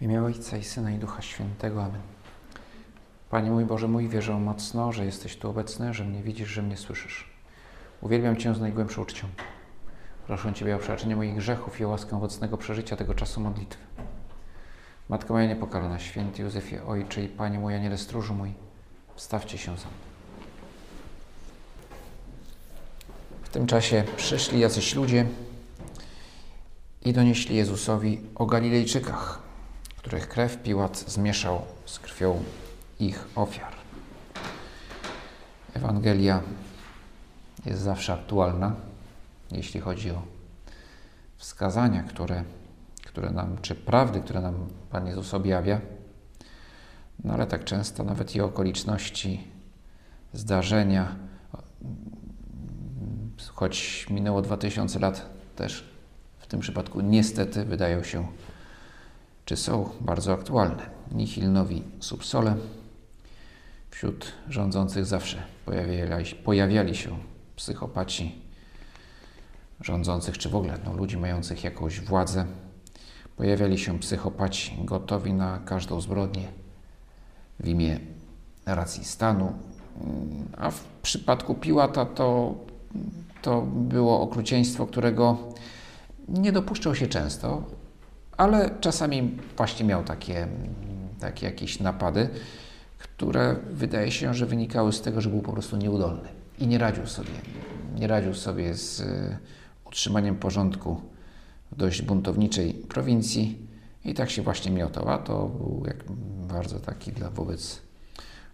W imię Ojca i Syna i Ducha Świętego. Amen. Panie mój Boże mój, wierzę mocno, że jesteś tu obecny, że mnie widzisz, że mnie słyszysz. Uwielbiam Cię z najgłębszą uczcią. Proszę Ciebie o przebaczenie moich grzechów i o łaskę owocnego przeżycia tego czasu modlitwy. Matko moja niepokalana, święty Józefie, Ojcze i Panie mój, Aniele stróżu mój, wstawcie się za mną. W tym czasie przyszli jacyś ludzie i donieśli Jezusowi o Galilejczykach, których krew Piłat zmieszał z krwią ich ofiar. Ewangelia jest zawsze aktualna, jeśli chodzi o wskazania, które, które nam, czy prawdy, które nam Pan Jezus objawia, no ale tak często nawet i okoliczności, zdarzenia, choć minęło 2000 lat, też w tym przypadku niestety wydają się, czy są bardzo aktualne. Nihil novi subsole. Wśród rządzących zawsze pojawiali, pojawiali się psychopaci rządzących, czy w ogóle no, ludzi mających jakąś władzę. Pojawiali się psychopaci gotowi na każdą zbrodnię w imię racji stanu. A w przypadku Piłata to, to było okrucieństwo, którego nie dopuszczał się często, ale czasami właśnie miał takie, takie jakieś napady, które wydaje się, że wynikały z tego, że był po prostu nieudolny i nie radził sobie. Nie radził sobie z y, utrzymaniem porządku w dość buntowniczej prowincji i tak się właśnie miotał. A to był jak bardzo taki dla wobec,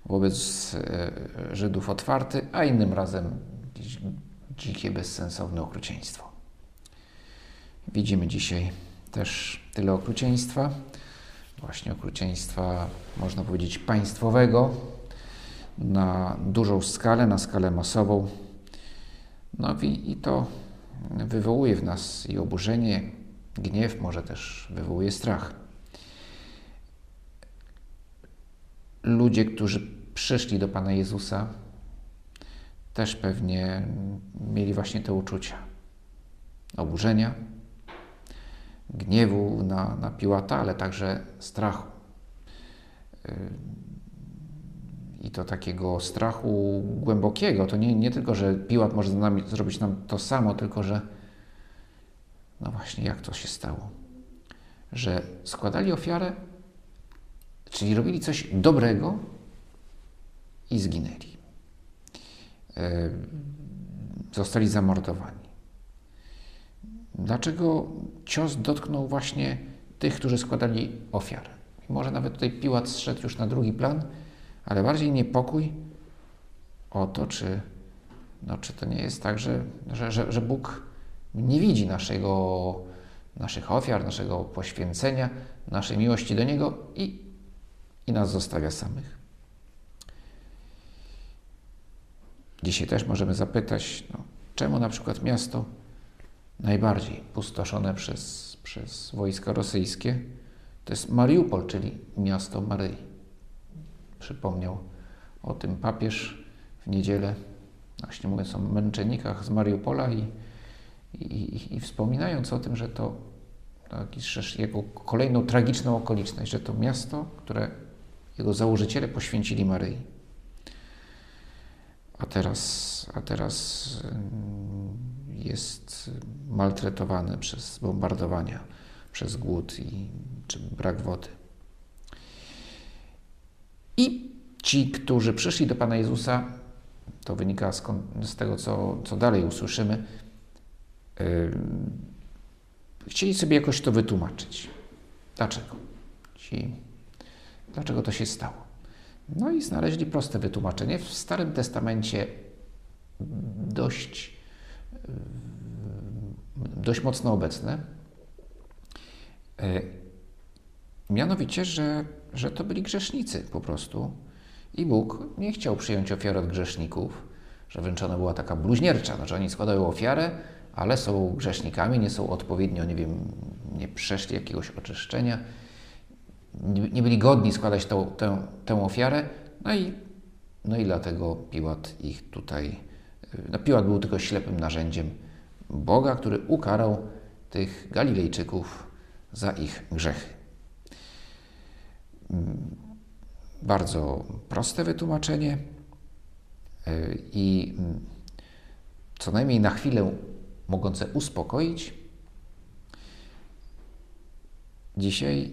wobec y, Żydów otwarty, a innym razem dzikie, bezsensowne okrucieństwo. Widzimy dzisiaj też tyle okrucieństwa, właśnie okrucieństwa, można powiedzieć, państwowego na dużą skalę, na skalę masową. No i, i to wywołuje w nas i oburzenie, gniew, może też wywołuje strach. Ludzie, którzy przyszli do Pana Jezusa, też pewnie mieli właśnie te uczucia oburzenia, gniewu na, na Piłata, ale także strachu. I to takiego strachu głębokiego. To nie, nie tylko, że Piłat może nami zrobić nam to samo, tylko że no właśnie, jak to się stało? Że składali ofiarę, czyli robili coś dobrego i zginęli. Zostali zamordowani. Dlaczego cios dotknął właśnie tych, którzy składali ofiarę? Może nawet tutaj Piłat zszedł już na drugi plan, ale bardziej niepokój o to, czy, no, czy to nie jest tak, że, że, że, że Bóg nie widzi naszego, naszych ofiar, naszego poświęcenia, naszej miłości do Niego i, i nas zostawia samych. Dzisiaj też możemy zapytać, no, czemu na przykład miasto najbardziej pustoszone przez, przez wojska rosyjskie, to jest Mariupol, czyli miasto Maryi. Przypomniał o tym papież w niedzielę, właśnie mówiąc o męczennikach z Mariupola i, i, i, wspominając o tym, że to jakiś, jego kolejną tragiczną okoliczność, że to miasto, które jego założyciele poświęcili Maryi. A teraz, a teraz jest maltretowany przez bombardowania, przez głód i czy brak wody. I ci, którzy przyszli do Pana Jezusa, to wynika z, z tego, co, co dalej usłyszymy, yy, chcieli sobie jakoś to wytłumaczyć. Dlaczego? Ci, dlaczego to się stało? No i znaleźli proste wytłumaczenie. W Starym Testamencie dość dość mocno obecne. E, mianowicie, że, że to byli grzesznicy po prostu. I Bóg nie chciał przyjąć ofiary od grzeszników, że wręcz ona była taka bluźniercza, że oni składają ofiarę, ale są grzesznikami, nie są odpowiednio, nie wiem, nie przeszli jakiegoś oczyszczenia, nie, nie byli godni składać tą, tę, tę ofiarę, no i, no i dlatego Piłat ich tutaj, no Piłat był tylko ślepym narzędziem Boga, który ukarał tych Galilejczyków za ich grzechy. mm, bardzo proste wytłumaczenie y, i mm, co najmniej na chwilę mogące uspokoić. Dzisiaj,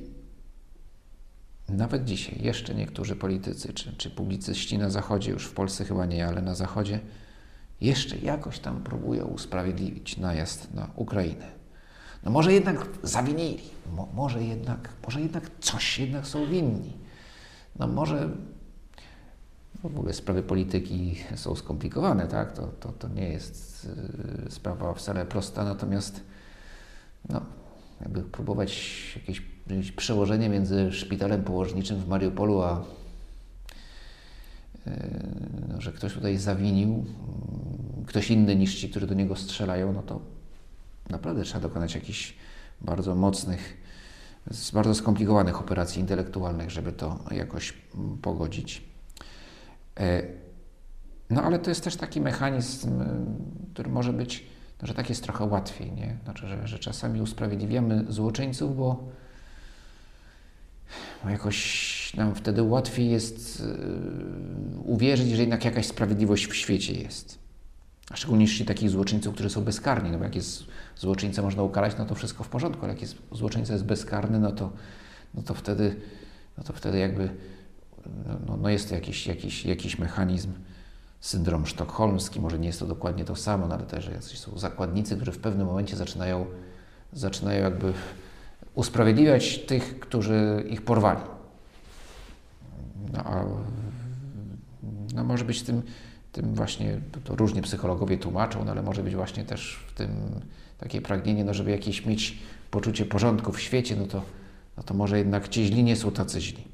nawet dzisiaj, jeszcze niektórzy politycy czy, czy publicyści na Zachodzie, już w Polsce chyba nie, ale na Zachodzie, jeszcze jakoś tam próbują usprawiedliwić najazd na Ukrainę. No może jednak zawinili, Mo, może, jednak, może jednak coś jednak są winni. No może w ogóle sprawy polityki są skomplikowane, tak? To, to, to nie jest y, sprawa wcale prosta, natomiast no, jakby próbować jakieś, jakieś przełożenie między szpitalem położniczym w Mariupolu, a no, że ktoś tutaj zawinił, mm, ktoś inny niż ci, którzy do niego strzelają, no to naprawdę trzeba dokonać jakichś bardzo mocnych, bardzo skomplikowanych operacji intelektualnych, żeby to jakoś mm, pogodzić. E, no ale to jest też taki mechanizm, y, który może być, no, że tak jest trochę łatwiej, nie? Znaczy, że, że czasami usprawiedliwiamy złoczyńców, bo jakoś nam wtedy łatwiej jest y, uwierzyć, że jednak jakaś sprawiedliwość w świecie jest. A szczególnie jeśli takich złoczyńców, którzy są bezkarni. No bo jak jest złoczyńca można ukarać, no to wszystko w porządku, ale jak jest złoczyńca jest bezkarny, no to, no to wtedy, no to wtedy jakby no, no, no jest to jakiś, jakiś, jakiś mechanizm, syndrom sztokholmski, może nie jest to dokładnie to samo, no ale też są zakładnicy, którzy w pewnym momencie zaczynają, zaczynają jakby usprawiedliwiać tych, którzy ich porwali. No a no może być tym, tym właśnie, to, różnie psychologowie tłumaczą, no ale może być właśnie też w tym takie pragnienie, no żeby jakieś mieć poczucie porządku w świecie, no to, no to może jednak ci źli nie są tacy źli.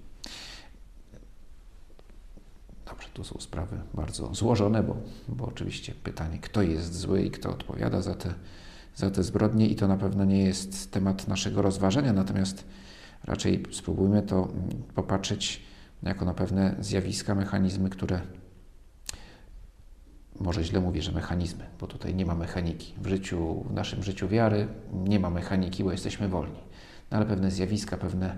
Tu są sprawy bardzo złożone, bo, bo oczywiście pytanie, kto jest zły i kto odpowiada za te, za te zbrodnie, i to na pewno nie jest temat naszego rozważania, natomiast raczej spróbujmy to popatrzeć jako na pewne zjawiska, mechanizmy, które może źle mówię, że mechanizmy, bo tutaj nie ma mechaniki. W życiu, w naszym życiu wiary nie ma mechaniki, bo jesteśmy wolni. No ale pewne zjawiska, pewne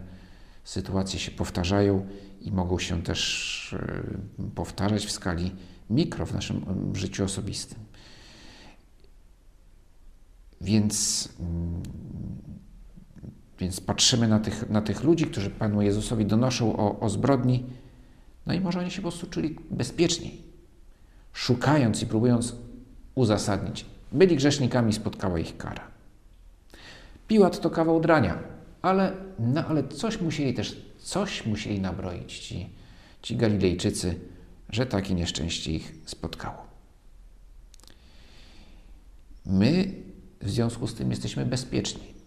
sytuacje się powtarzają i mogą się też e, powtarzać w skali mikro w naszym życiu osobistym. Więc, mm, więc patrzymy na tych, na tych ludzi, którzy Panu Jezusowi donoszą o, o zbrodni, no i może oni się po prostu czuli bezpieczniej, szukając i próbując uzasadnić. Byli grzesznikami, spotkała ich kara. Piłat to kawał drania, ale, no, ale coś musieli też, coś musieli nabroić ci, ci Galilejczycy, że takie nieszczęście ich spotkało. My w związku z tym jesteśmy bezpieczni,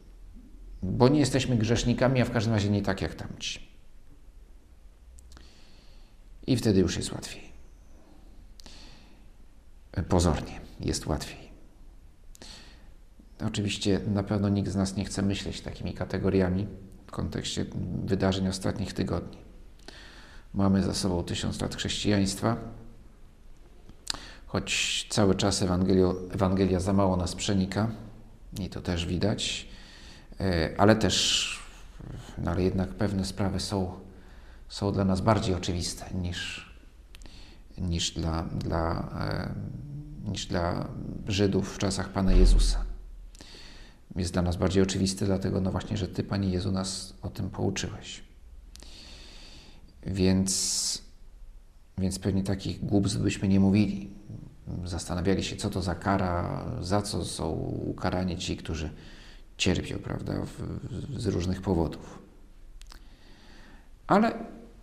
bo nie jesteśmy grzesznikami, a w każdym razie nie tak jak tamci. I wtedy już jest łatwiej. Pozornie jest łatwiej. Oczywiście na pewno nikt z nas nie chce myśleć takimi kategoriami w kontekście wydarzeń ostatnich tygodni. Mamy za sobą tysiąc lat chrześcijaństwa, choć cały czas Ewangelio, Ewangelia za mało nas przenika i to też widać, ale też, no ale jednak pewne sprawy są, są dla nas bardziej oczywiste niż, niż, dla, dla, e, niż dla Żydów w czasach Pana Jezusa jest dla nas bardziej oczywisty, dlatego no właśnie, że Ty, Panie Jezu, nas o tym pouczyłeś. Więc, więc pewnie takich głupstw byśmy nie mówili. Zastanawiali się, co to za kara, za co są ukarani ci, którzy cierpią, prawda, w, z różnych powodów. Ale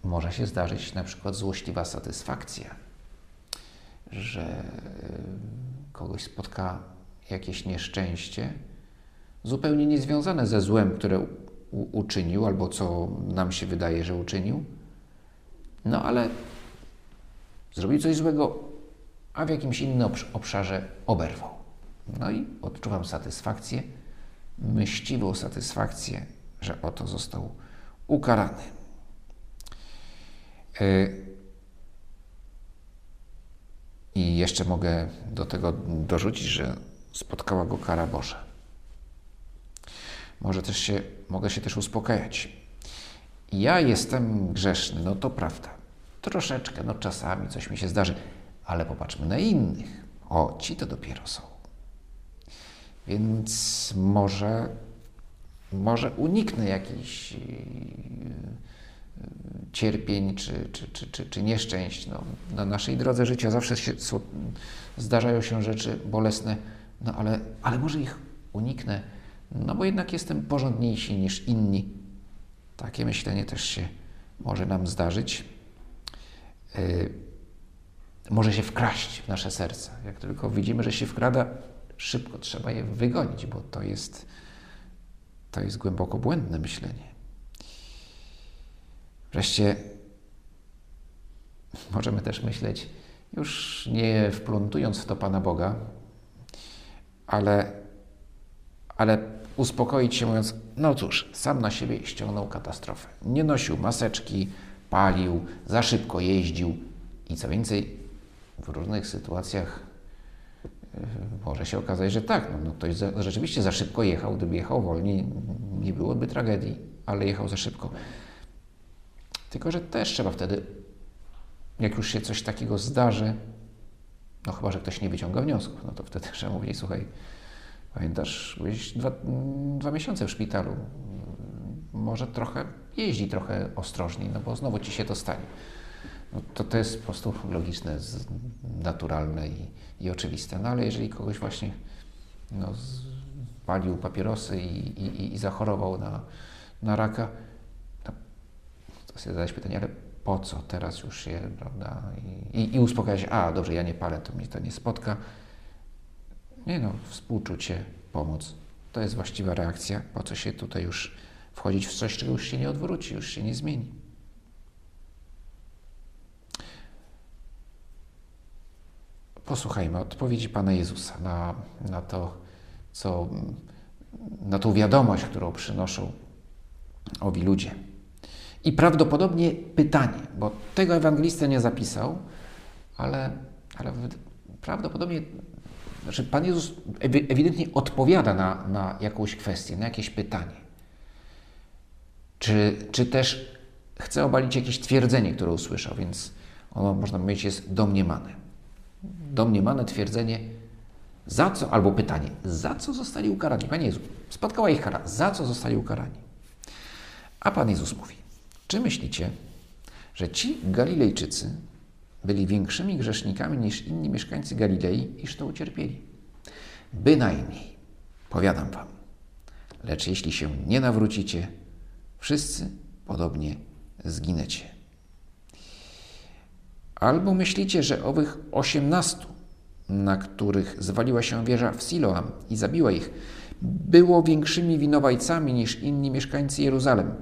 może się zdarzyć na przykład złośliwa satysfakcja, że kogoś spotka jakieś nieszczęście, zupełnie niezwiązane ze złem, które uczynił, albo co nam się wydaje, że uczynił. No ale zrobił coś złego, a w jakimś innym obszarze oberwał. No i odczuwam satysfakcję, myśliwą satysfakcję, że oto został ukarany. E, I jeszcze mogę do tego dorzucić, że spotkała go kara Boża może też się, mogę się też uspokajać. Ja jestem grzeszny, no to prawda. Troszeczkę, no czasami coś mi się zdarzy, ale popatrzmy na innych. O, ci to dopiero są. Więc może, może uniknę jakichś cierpień czy, czy, czy, czy, czy nieszczęść. No, na naszej drodze życia zawsze się, zdarzają się rzeczy bolesne, no ale, ale może ich uniknę, no bo jednak jestem porządniejszy niż inni. Takie myślenie też się może nam zdarzyć. Yy, może się wkraść w nasze serca. Jak tylko widzimy, że się wkrada, szybko trzeba je wygonić, bo to jest, to jest głęboko błędne myślenie. Wreszcie możemy też myśleć, już nie wplątując w to Pana Boga, ale, ale uspokoić się mówiąc, no cóż, sam na siebie ściągnął katastrofę. Nie nosił maseczki, palił, za szybko jeździł i co więcej, w różnych sytuacjach może się okazać, że tak, no, no ktoś za, rzeczywiście za szybko jechał, gdyby jechał wolniej, nie byłoby tragedii, ale jechał za szybko. Tylko, że też trzeba wtedy, jak już się coś takiego zdarzy, no chyba, że ktoś nie wyciąga wniosków, no to wtedy trzeba mówić, słuchaj, pamiętasz, byłeś dwa, dwa miesiące w szpitalu, może trochę jeździ trochę ostrożniej, no bo znowu ci się to stanie. No to, to jest po prostu logiczne, naturalne i, i oczywiste. No ale jeżeli kogoś właśnie no, palił papierosy i, i, i zachorował na, na raka, to sobie zadać pytanie, ale po co teraz już się, prawda? I, i, i uspokajać, a dobrze, ja nie palę, to mnie to nie spotka. Nie no, współczucie, pomoc. To jest właściwa reakcja. Po co się tutaj już wchodzić w coś, czego już się nie odwróci, już się nie zmieni. Posłuchajmy odpowiedzi Pana Jezusa na, na to, co, na tą wiadomość, którą przynoszą owi ludzie. I prawdopodobnie pytanie, bo tego ewangelista nie zapisał, ale, ale prawdopodobnie znaczy Pan Jezus ewidentnie odpowiada na, na jakąś kwestię, na jakieś pytanie. Czy, czy też chce obalić jakieś twierdzenie, które usłyszał, więc ono, można powiedzieć, jest domniemane. Domniemane twierdzenie, za co, albo pytanie, za co zostali ukarani? Panie Jezu, spotkała ich kara, za co zostali ukarani? A Pan Jezus mówi, czy myślicie, że ci Galilejczycy byli większymi grzesznikami niż inni mieszkańcy Galilei, iż to ucierpieli? Bynajmniej, powiadam wam. Lecz jeśli się nie nawrócicie, wszyscy podobnie zginęcie. Albo myślicie, że owych osiemnastu, na których zwaliła się wieża w Siloam i zabiła ich, było większymi winowajcami niż inni mieszkańcy Jeruzalem?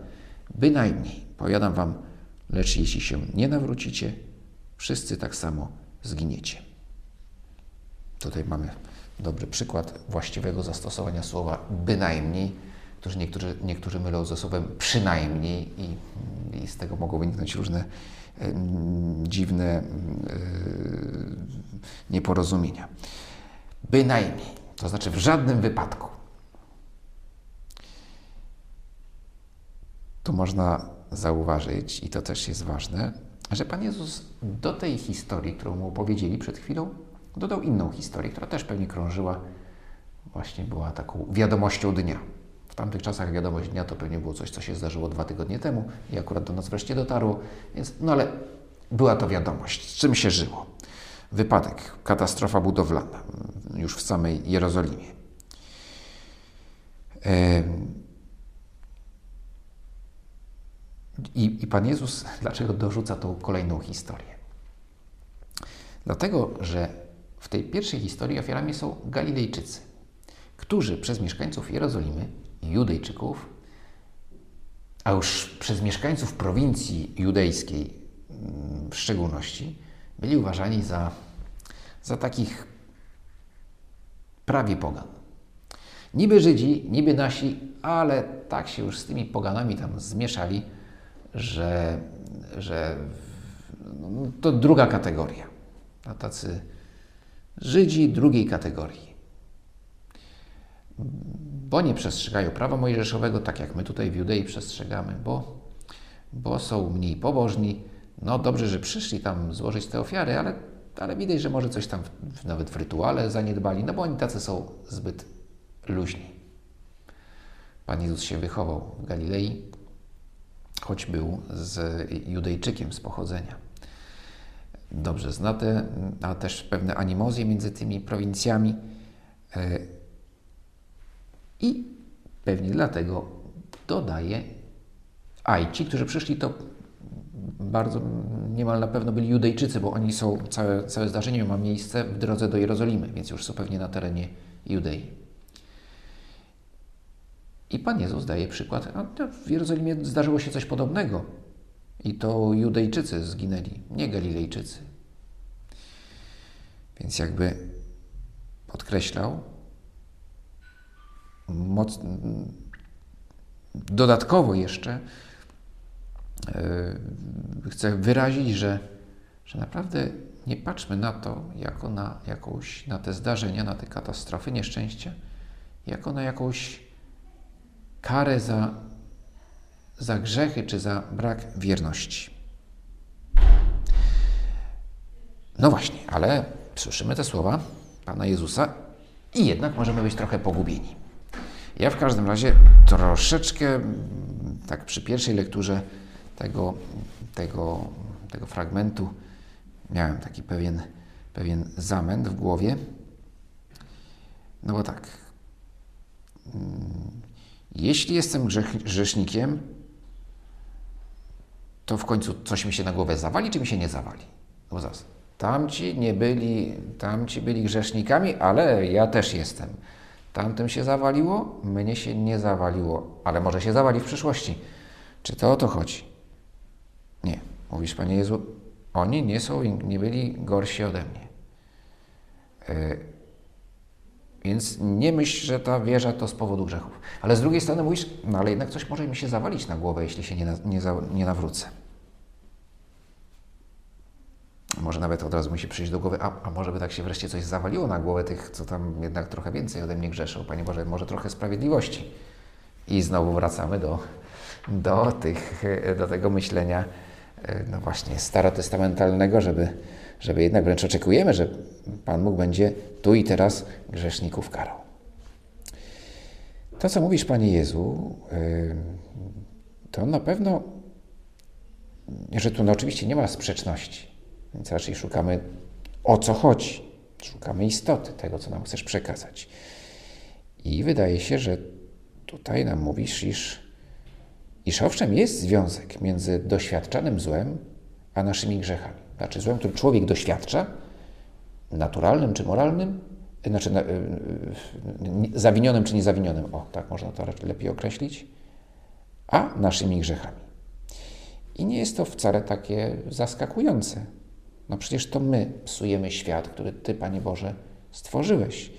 Bynajmniej, powiadam wam, lecz jeśli się nie nawrócicie, wszyscy tak samo zginiecie. Tutaj mamy dobry przykład właściwego zastosowania słowa bynajmniej, którzy niektórzy, niektórzy mylą ze słowem przynajmniej i, i z tego mogą wyniknąć różne dziwne y, nieporozumienia. Bynajmniej, to znaczy w żadnym wypadku. Tu można zauważyć, i to też jest ważne, że Pan Jezus do tej historii, którą mu opowiedzieli przed chwilą, dodał inną historię, która też pewnie krążyła, właśnie była taką wiadomością dnia. Tamtych czasach wiadomość dnia to pewnie było coś, co się zdarzyło dwa tygodnie temu i akurat do nas wreszcie dotarło, więc no ale była to wiadomość, z czym się żyło. Wypadek, katastrofa budowlana już w samej Jerozolimie. I, I Pan Jezus dlaczego dorzuca tą kolejną historię? Dlatego, że w tej pierwszej historii ofiarami są Galilejczycy, którzy przez mieszkańców Jerozolimy, Judejczyków, a już przez mieszkańców prowincji judejskiej mm, w szczególności, byli uważani za, za takich prawie pogan. Niby Żydzi, niby nasi, ale tak się już z tymi poganami tam zmieszali, że, że no, to druga kategoria. A tacy Żydzi drugiej kategorii. Bo nie przestrzegają prawa mojżeszowego, tak jak my tutaj w Judei przestrzegamy, bo, bo są mniej pobożni. No dobrze, że przyszli tam złożyć te ofiary, ale, ale widać, że może coś tam w, nawet w rytuale zaniedbali, no bo oni tacy są zbyt luźni. Pan Jezus się wychował w Galilei, choć był z Judejczykiem z pochodzenia. Dobrze zna te, a też pewne animozje między tymi prowincjami. I pewnie dlatego dodaje, aj ci, którzy przyszli, to bardzo niemal na pewno byli Judejczycy, bo oni są, całe, całe zdarzenie ma miejsce w drodze do Jerozolimy, więc już są pewnie na terenie Judei. I Pan Jezus daje przykład, a w Jerozolimie zdarzyło się coś podobnego. I to Judejczycy zginęli, nie Galilejczycy. Więc jakby podkreślał, moc, dodatkowo jeszcze yy, chcę wyrazić, że, że naprawdę nie patrzmy na to jako na jakąś, na te zdarzenia, na te katastrofy, nieszczęścia, jako na jakąś karę za, za grzechy czy za brak wierności. No właśnie, ale słyszymy te słowa Pana Jezusa i jednak możemy być trochę pogubieni. Ja w każdym razie troszeczkę, tak przy pierwszej lekturze tego, tego, tego fragmentu, miałem taki pewien, pewien zamęt w głowie. No bo tak, jeśli jestem grzech, grzesznikiem, to w końcu coś mi się na głowę zawali, czy mi się nie zawali? No bo zaraz, tamci nie byli, tamci byli grzesznikami, ale ja też jestem. Tamtym się zawaliło, mnie się nie zawaliło, ale może się zawali w przyszłości. Czy to o to chodzi? Nie. Mówisz, Panie Jezu, oni nie są, nie byli gorsi ode mnie. Yy, więc nie myśl, że ta wieża to z powodu grzechów. Ale z drugiej strony mówisz, no ale jednak coś może mi się zawalić na głowę, jeśli się nie, nie, nie nawrócę. Może nawet od razu musi przyjść do głowy, a, a może by tak się wreszcie coś zawaliło na głowę tych, co tam jednak trochę więcej ode mnie grzeszą. Panie Boże, może trochę sprawiedliwości. I znowu wracamy do, do, tych, do tego myślenia, no właśnie, starotestamentalnego, żeby, żeby jednak wręcz oczekujemy, że Pan Bóg będzie tu i teraz grzeszników karał. To, co mówisz, Panie Jezu, to na pewno, że tu no oczywiście nie ma sprzeczności, więc raczej szukamy o co chodzi. Szukamy istoty tego, co nam chcesz przekazać. I wydaje się, że tutaj nam mówisz, iż, iż owszem, jest związek między doświadczanym złem a naszymi grzechami. Znaczy złem, który człowiek doświadcza, naturalnym czy moralnym, znaczy y, y, zawinionym czy niezawinionym, o tak można to lepiej określić, a naszymi grzechami. I nie jest to wcale takie zaskakujące. No przecież to my psujemy świat, który Ty, Panie Boże, stworzyłeś.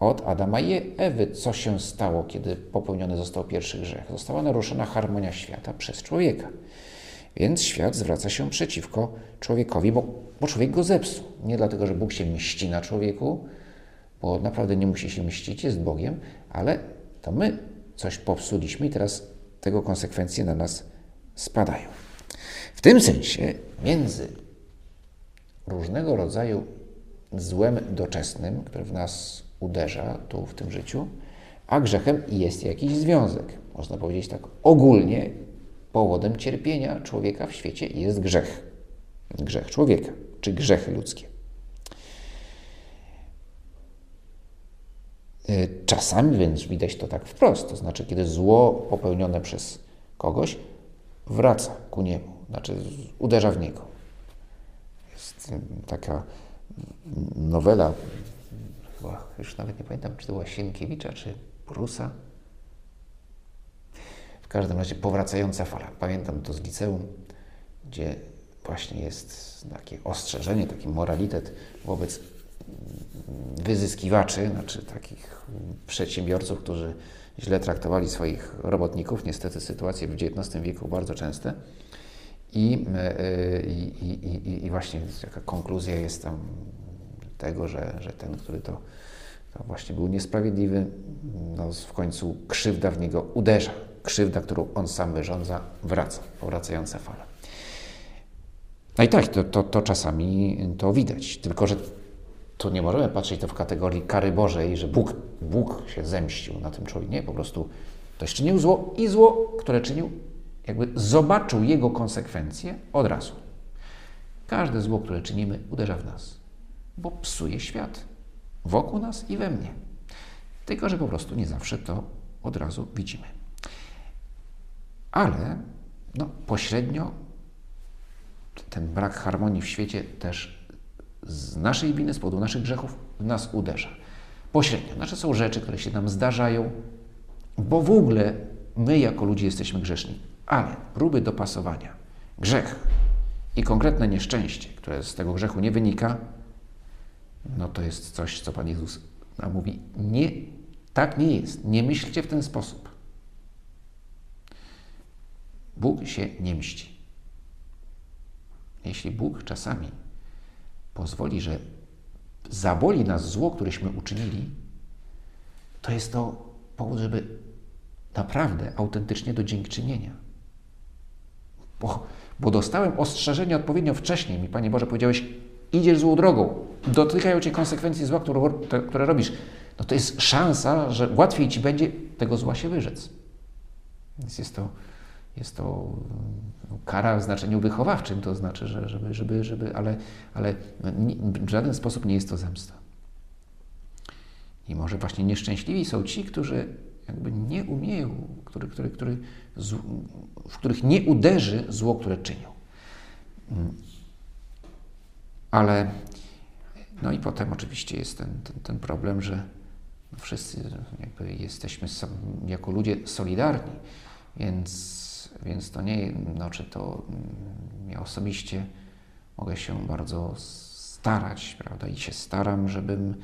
Od Adama i Ewy, co się stało, kiedy popełniony został pierwszy grzech? Została naruszona harmonia świata przez człowieka. Więc świat zwraca się przeciwko człowiekowi, bo, bo człowiek go zepsuł. Nie dlatego, że Bóg się mści na człowieku, bo naprawdę nie musi się mścić, jest Bogiem, ale to my coś popsuliśmy i teraz tego konsekwencje na nas spadają. W tym sensie między różnego rodzaju złem doczesnym, które w nas uderza tu w tym życiu, a grzechem jest jakiś związek. Można powiedzieć tak ogólnie, powodem cierpienia człowieka w świecie jest grzech. Grzech człowieka, czy grzechy ludzkie. E, czasami więc widać to tak wprost, to znaczy, kiedy zło popełnione przez kogoś wraca ku niemu, znaczy uderza w niego. Taka nowela, chyba już nawet nie pamiętam, czy to była Sienkiewicza, czy Prusa, w każdym razie powracająca fala. Pamiętam to z liceum, gdzie właśnie jest takie ostrzeżenie, taki moralitet wobec wyzyskiwaczy, znaczy takich przedsiębiorców, którzy źle traktowali swoich robotników. Niestety sytuacje w XIX wieku bardzo częste. I, e, i, i, i właśnie taka konkluzja jest tam tego, że, że ten, który to, to właśnie był niesprawiedliwy, no w końcu krzywda w niego uderza krzywda, którą on sam wyrządza, wraca, powracająca fala. No i tak, to, to, to czasami to widać, tylko że to nie możemy patrzeć to w kategorii kary Bożej, że Bóg, Bóg się zemścił na tym człowieku. Nie, po prostu ktoś czynił zło i zło, które czynił, jakby zobaczył jego konsekwencje od razu. Każde zło, które czynimy, uderza w nas, bo psuje świat wokół nas i we mnie. Tylko, że po prostu nie zawsze to od razu widzimy. Ale no, pośrednio ten brak harmonii w świecie też z naszej winy, z powodu naszych grzechów w nas uderza. Pośrednio. Znaczy są rzeczy, które się nam zdarzają, bo w ogóle my jako ludzie jesteśmy grzeszni. Ale próby dopasowania, grzech i konkretne nieszczęście, które z tego grzechu nie wynika, no to jest coś, co Pan Jezus nam mówi. Nie, tak nie jest. Nie myślcie w ten sposób. Bóg się nie mści. Jeśli Bóg czasami pozwoli, że zaboli nas zło, któreśmy uczynili, to jest to powód, żeby naprawdę autentycznie do dziękczynienia. Bo, bo dostałem ostrzeżenie odpowiednio wcześniej. Mi, Panie Boże, powiedziałeś, idziesz złą drogą, dotykają Cię konsekwencje zła, które, które robisz. No to jest szansa, że łatwiej Ci będzie tego zła się wyrzec. Więc jest to jest to no, kara w znaczeniu wychowawczym, to znaczy, że żeby, żeby, żeby ale, ale w żaden sposób nie jest to zemsta. I może właśnie nieszczęśliwi są ci, którzy jakby nie umieją, który, który, który, w których nie uderzy zło, które czynią. Mm. Ale no i potem oczywiście jest ten, ten, ten problem, że wszyscy jakby jesteśmy jako ludzie solidarni, więc więc to nie, no, czy to mm, ja osobiście mogę się bardzo starać, prawda, i się staram, żebym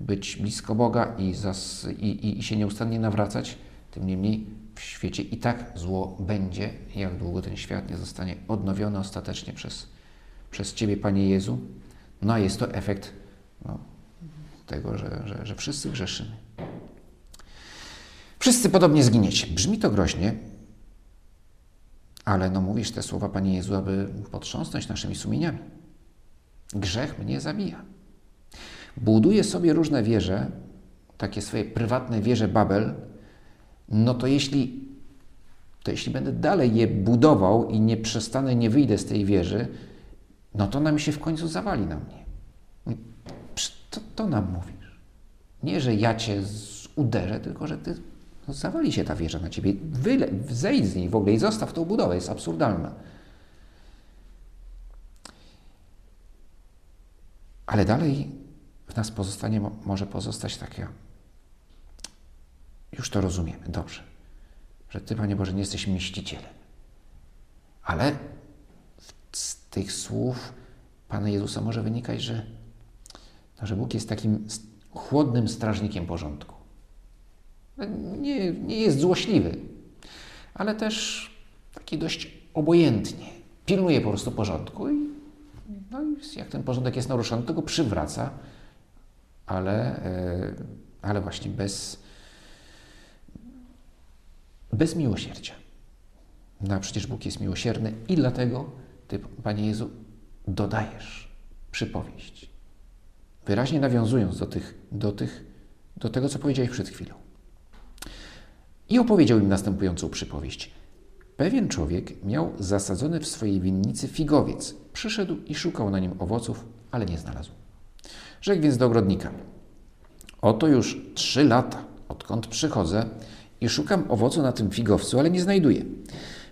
być blisko Boga i, zas, i, i, i się nieustannie nawracać, tym niemniej w świecie i tak zło będzie, jak długo ten świat nie zostanie odnowiony ostatecznie przez, przez Ciebie, Panie Jezu. No a jest to efekt no, tego, że, że, że wszyscy grzeszymy. Wszyscy podobnie zginiecie. Brzmi to groźnie, ale no mówisz te słowa, Panie Jezu, aby potrząsnąć naszymi sumieniami. Grzech mnie zabija. Buduję sobie różne wieże, takie swoje prywatne wieże Babel, no to jeśli, to jeśli będę dalej je budował i nie przestanę, nie wyjdę z tej wieży, no to ona mi się w końcu zawali na mnie. To, to nam mówisz. Nie, że ja cię uderzę, tylko że ty no zawali się ta wieża na ciebie. Wyle, zejdź z niej w ogóle i zostaw tą budowę. Jest absurdalna. Ale dalej w nas pozostanie, może pozostać taka. Już to rozumiemy, dobrze. Że Ty, Panie Boże, nie jesteś mścicielem. Ale z tych słów Pana Jezusa może wynikać, że, no, że Bóg jest takim chłodnym strażnikiem porządku nie, nie jest złośliwy, ale też taki dość obojętnie. Pilnuje po prostu porządku i, no i jak ten porządek jest naruszony, to go przywraca, ale, e, ale właśnie bez, bez miłosierdzia. No przecież Bóg jest miłosierny i dlatego Ty, Panie Jezu, dodajesz przypowieść. Wyraźnie nawiązując do, tych, do, tych, do tego, co powiedziałeś przed chwilą. I opowiedział im następującą przypowieść. Pewien człowiek miał zasadzony w swojej winnicy figowiec. Przyszedł i szukał na nim owoców, ale nie znalazł. Rzekł więc do ogrodnika: Oto już trzy lata, odkąd przychodzę i szukam owocu na tym figowcu, ale nie znajduję.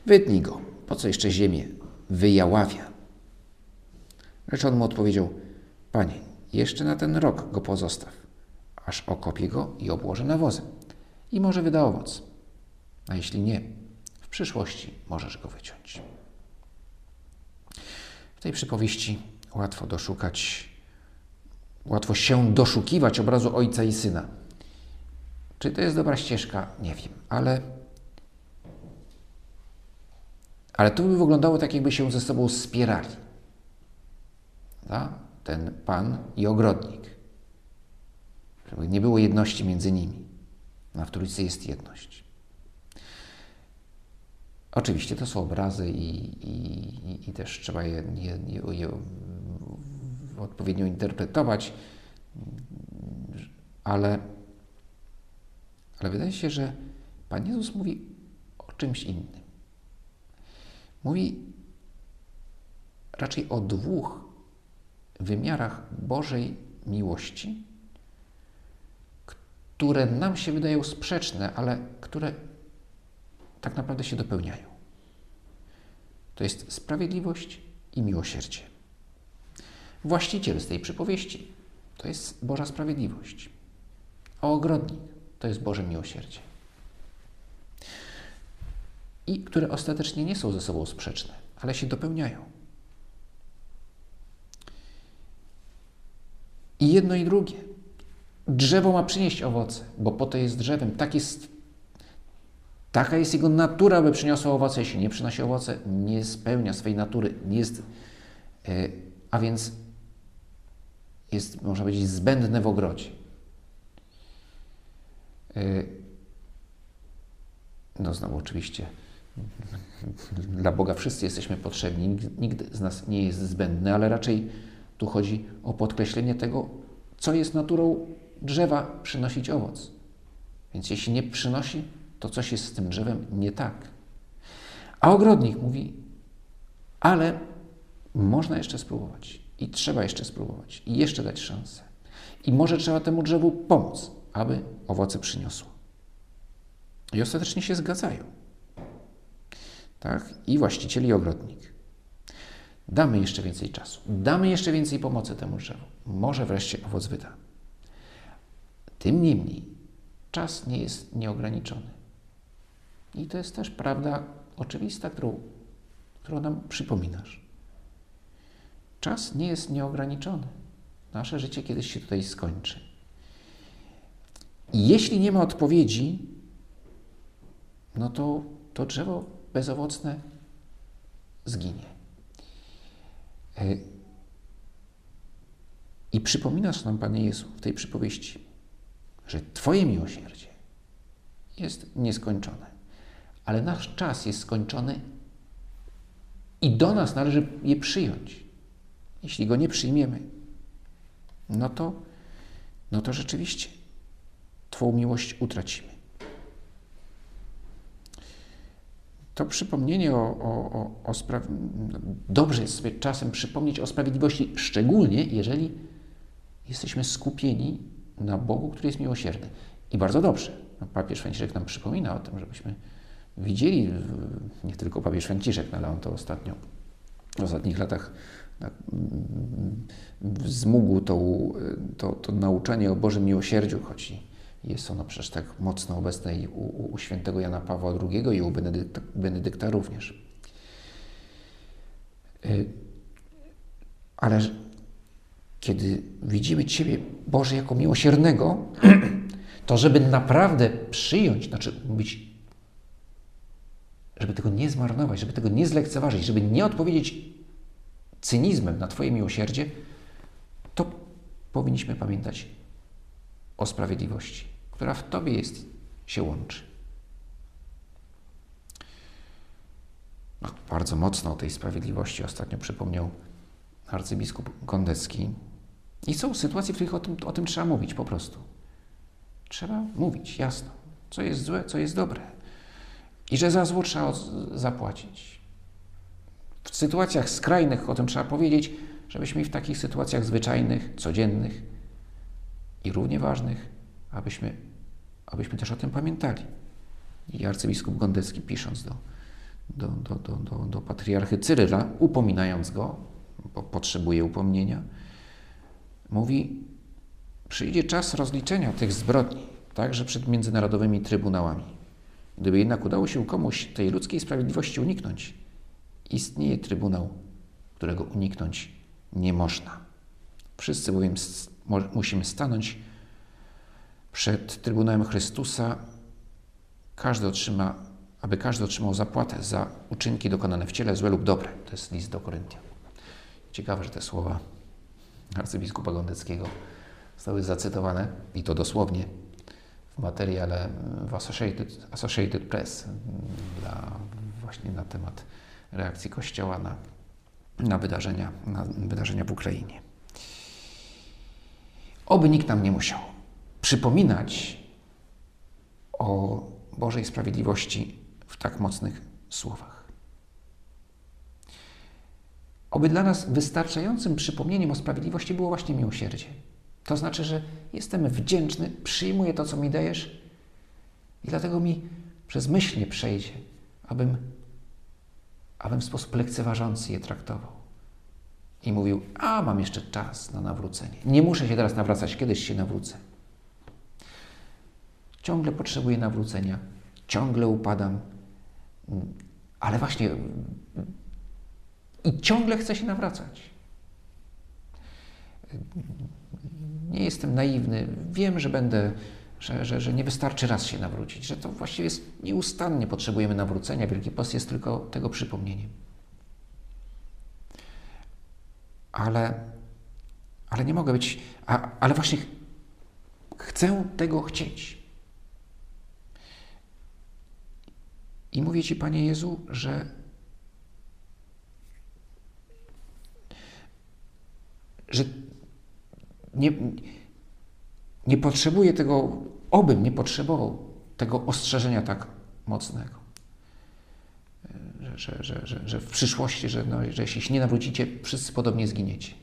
Wytnij go, po co jeszcze ziemię wyjaławia? Lecz on mu odpowiedział: Panie, jeszcze na ten rok go pozostaw, aż okopię go i obłożę nawozem i może wyda owoc. A jeśli nie, w przyszłości możesz go wyciąć. W tej przypowieści łatwo doszukać, łatwo się doszukiwać obrazu ojca i syna. Czy to jest dobra ścieżka? Nie wiem, ale, ale to by wyglądało tak, jakby się ze sobą spierali. Ten pan i ogrodnik. Żeby nie było jedności między nimi. A w Trójcy jest jedność. Oczywiście to są obrazy i, i, i też trzeba je, je, je, je odpowiednio interpretować, ale, ale wydaje się, że Pan Jezus mówi o czymś innym. Mówi raczej o dwóch wymiarach Bożej miłości, które nam się wydają sprzeczne, ale które tak naprawdę się dopełniają. To jest sprawiedliwość i miłosierdzie. Właściciel z tej przypowieści to jest Boża sprawiedliwość, a ogrodnik to jest Boże miłosierdzie. I które ostatecznie nie są ze sobą sprzeczne, ale się dopełniają. I jedno i drugie. Drzewo ma przynieść owoce, bo po to jest drzewem. Tak jest, taka jest jego natura, by przyniosło owoce. Jeśli nie przynosi owoce, nie spełnia swojej natury. Jest, e, a więc jest, można powiedzieć, zbędne w ogrodzie. E, no znowu oczywiście dla Boga wszyscy jesteśmy potrzebni, nikt z nas nie jest zbędny, ale raczej tu chodzi o podkreślenie tego, co jest naturą drzewa przynosić owoc. Więc jeśli nie przynosi, to coś jest z tym drzewem nie tak. A ogrodnik mówi, ale można jeszcze spróbować i trzeba jeszcze spróbować i jeszcze dać szansę. I może trzeba temu drzewu pomóc, aby owoce przyniosło. I ostatecznie się zgadzają. Tak? I właściciel i ogrodnik. Damy jeszcze więcej czasu, damy jeszcze więcej pomocy temu drzewu. Może wreszcie owoc wyda. Tym niemniej czas nie jest nieograniczony. I to jest też prawda oczywista, którą, którą nam przypominasz. Czas nie jest nieograniczony. Nasze życie kiedyś się tutaj skończy. I jeśli nie ma odpowiedzi, no to to drzewo bezowocne zginie. E, I przypominasz nam, Panie Jezu, w tej przypowieści, że Twoje miłosierdzie jest nieskończone, ale nasz czas jest skończony i do nas należy je przyjąć. Jeśli go nie przyjmiemy, no to, no to rzeczywiście Twą miłość utracimy. to przypomnienie o, o, o, o dobrze jest sobie czasem przypomnieć o sprawiedliwości, szczególnie jeżeli jesteśmy skupieni na Bogu, który jest miłosierny. I bardzo dobrze. No, papież Franciszek nam przypomina o tym, żebyśmy widzieli, nie tylko papież Franciszek, no, ale on to ostatnio, w ostatnich latach tak, wzmógł to, to, to nauczanie o Bożym miłosierdziu, choć jest ono przecież tak mocno obecne i u, u świętego Jana Pawła II i u Benedykta, Benedykta również. Y, ale kiedy widzimy Ciebie, Boże, jako miłosiernego, to żeby naprawdę przyjąć, znaczy być, żeby tego nie zmarnować, żeby tego nie zlekceważyć, żeby nie odpowiedzieć cynizmem na Twoje miłosierdzie, to powinniśmy pamiętać o sprawiedliwości która w Tobie jest, się łączy. No, bardzo mocno o tej sprawiedliwości ostatnio przypomniał arcybiskup Kondecki. I są sytuacje, w których o tym, o tym trzeba mówić po prostu. Trzeba mówić jasno, co jest złe, co jest dobre. I że za zło trzeba zapłacić. W sytuacjach skrajnych o tym trzeba powiedzieć, żebyśmy w takich sytuacjach zwyczajnych, codziennych i równie ważnych abyśmy, abyśmy też o tym pamiętali. I arcybiskup Gondecki pisząc do, do, do, do, do, do patriarchy Cyryla, upominając go, bo potrzebuje upomnienia, mówi, przyjdzie czas rozliczenia tych zbrodni, także przed międzynarodowymi trybunałami. Gdyby jednak udało się komuś tej ludzkiej sprawiedliwości uniknąć, istnieje trybunał, którego uniknąć nie można. Wszyscy bowiem musimy stanąć przed Trybunałem Chrystusa każdy otrzyma, aby każdy otrzymał zapłatę za uczynki dokonane w ciele, złe lub dobre. To jest list do Koryntian. Ciekawe, że te słowa arcybiskupa Gondeckiego zostały zacytowane, i to dosłownie, w materiale w Associated, Associated Press dla, właśnie na temat reakcji Kościoła na, na, wydarzenia, na wydarzenia w Ukrainie. Oby nikt nam nie musiał przypominać o Bożej sprawiedliwości w tak mocnych słowach. Oby dla nas wystarczającym przypomnieniem o sprawiedliwości było właśnie miłosierdzie. To znaczy, że jestem wdzięczny, przyjmuję to, co mi dajesz i dlatego mi przez myśl nie przejdzie, abym, abym w sposób lekceważący je traktował. I mówił, a mam jeszcze czas na nawrócenie. Nie muszę się teraz nawracać, kiedyś się nawrócę. Ciągle potrzebuję nawrócenia, ciągle upadam, ale właśnie i ciągle chcę się nawracać. Nie jestem naiwny. Wiem, że będę, że, że, że nie wystarczy raz się nawrócić, że to właściwie jest nieustannie potrzebujemy nawrócenia. Wielki Post jest tylko tego przypomnieniem. Ale, ale nie mogę być, a, ale właśnie chcę tego chcieć. I mówię Ci, Panie Jezu, że że nie, nie potrzebuję tego, obym nie potrzebował tego ostrzeżenia tak mocnego. Że, że, że, że, w przyszłości, że, no, że jeśli się nie nawrócicie, wszyscy podobnie zginiecie.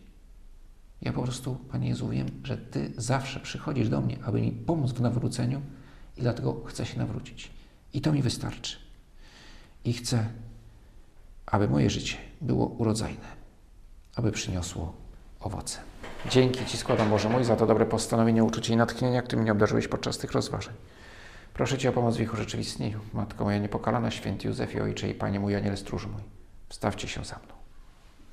Ja po prostu, Panie Jezu, wiem, że Ty zawsze przychodzisz do mnie, aby mi pomóc w nawróceniu i dlatego chcę się nawrócić. I to mi wystarczy. I chcę, aby moje życie było urodzajne, aby przyniosło owoce. Dzięki Ci składam, Boże mój, za to dobre postanowienie, uczucie i natchnienia, którym mnie obdarzyłeś podczas tych rozważań. Proszę Cię o pomoc w ich urzeczywistnieniu. Matko moja niepokalana, święty Józefie, Ojcze i Panie mój, Aniele stróż mój, wstawcie się za mną.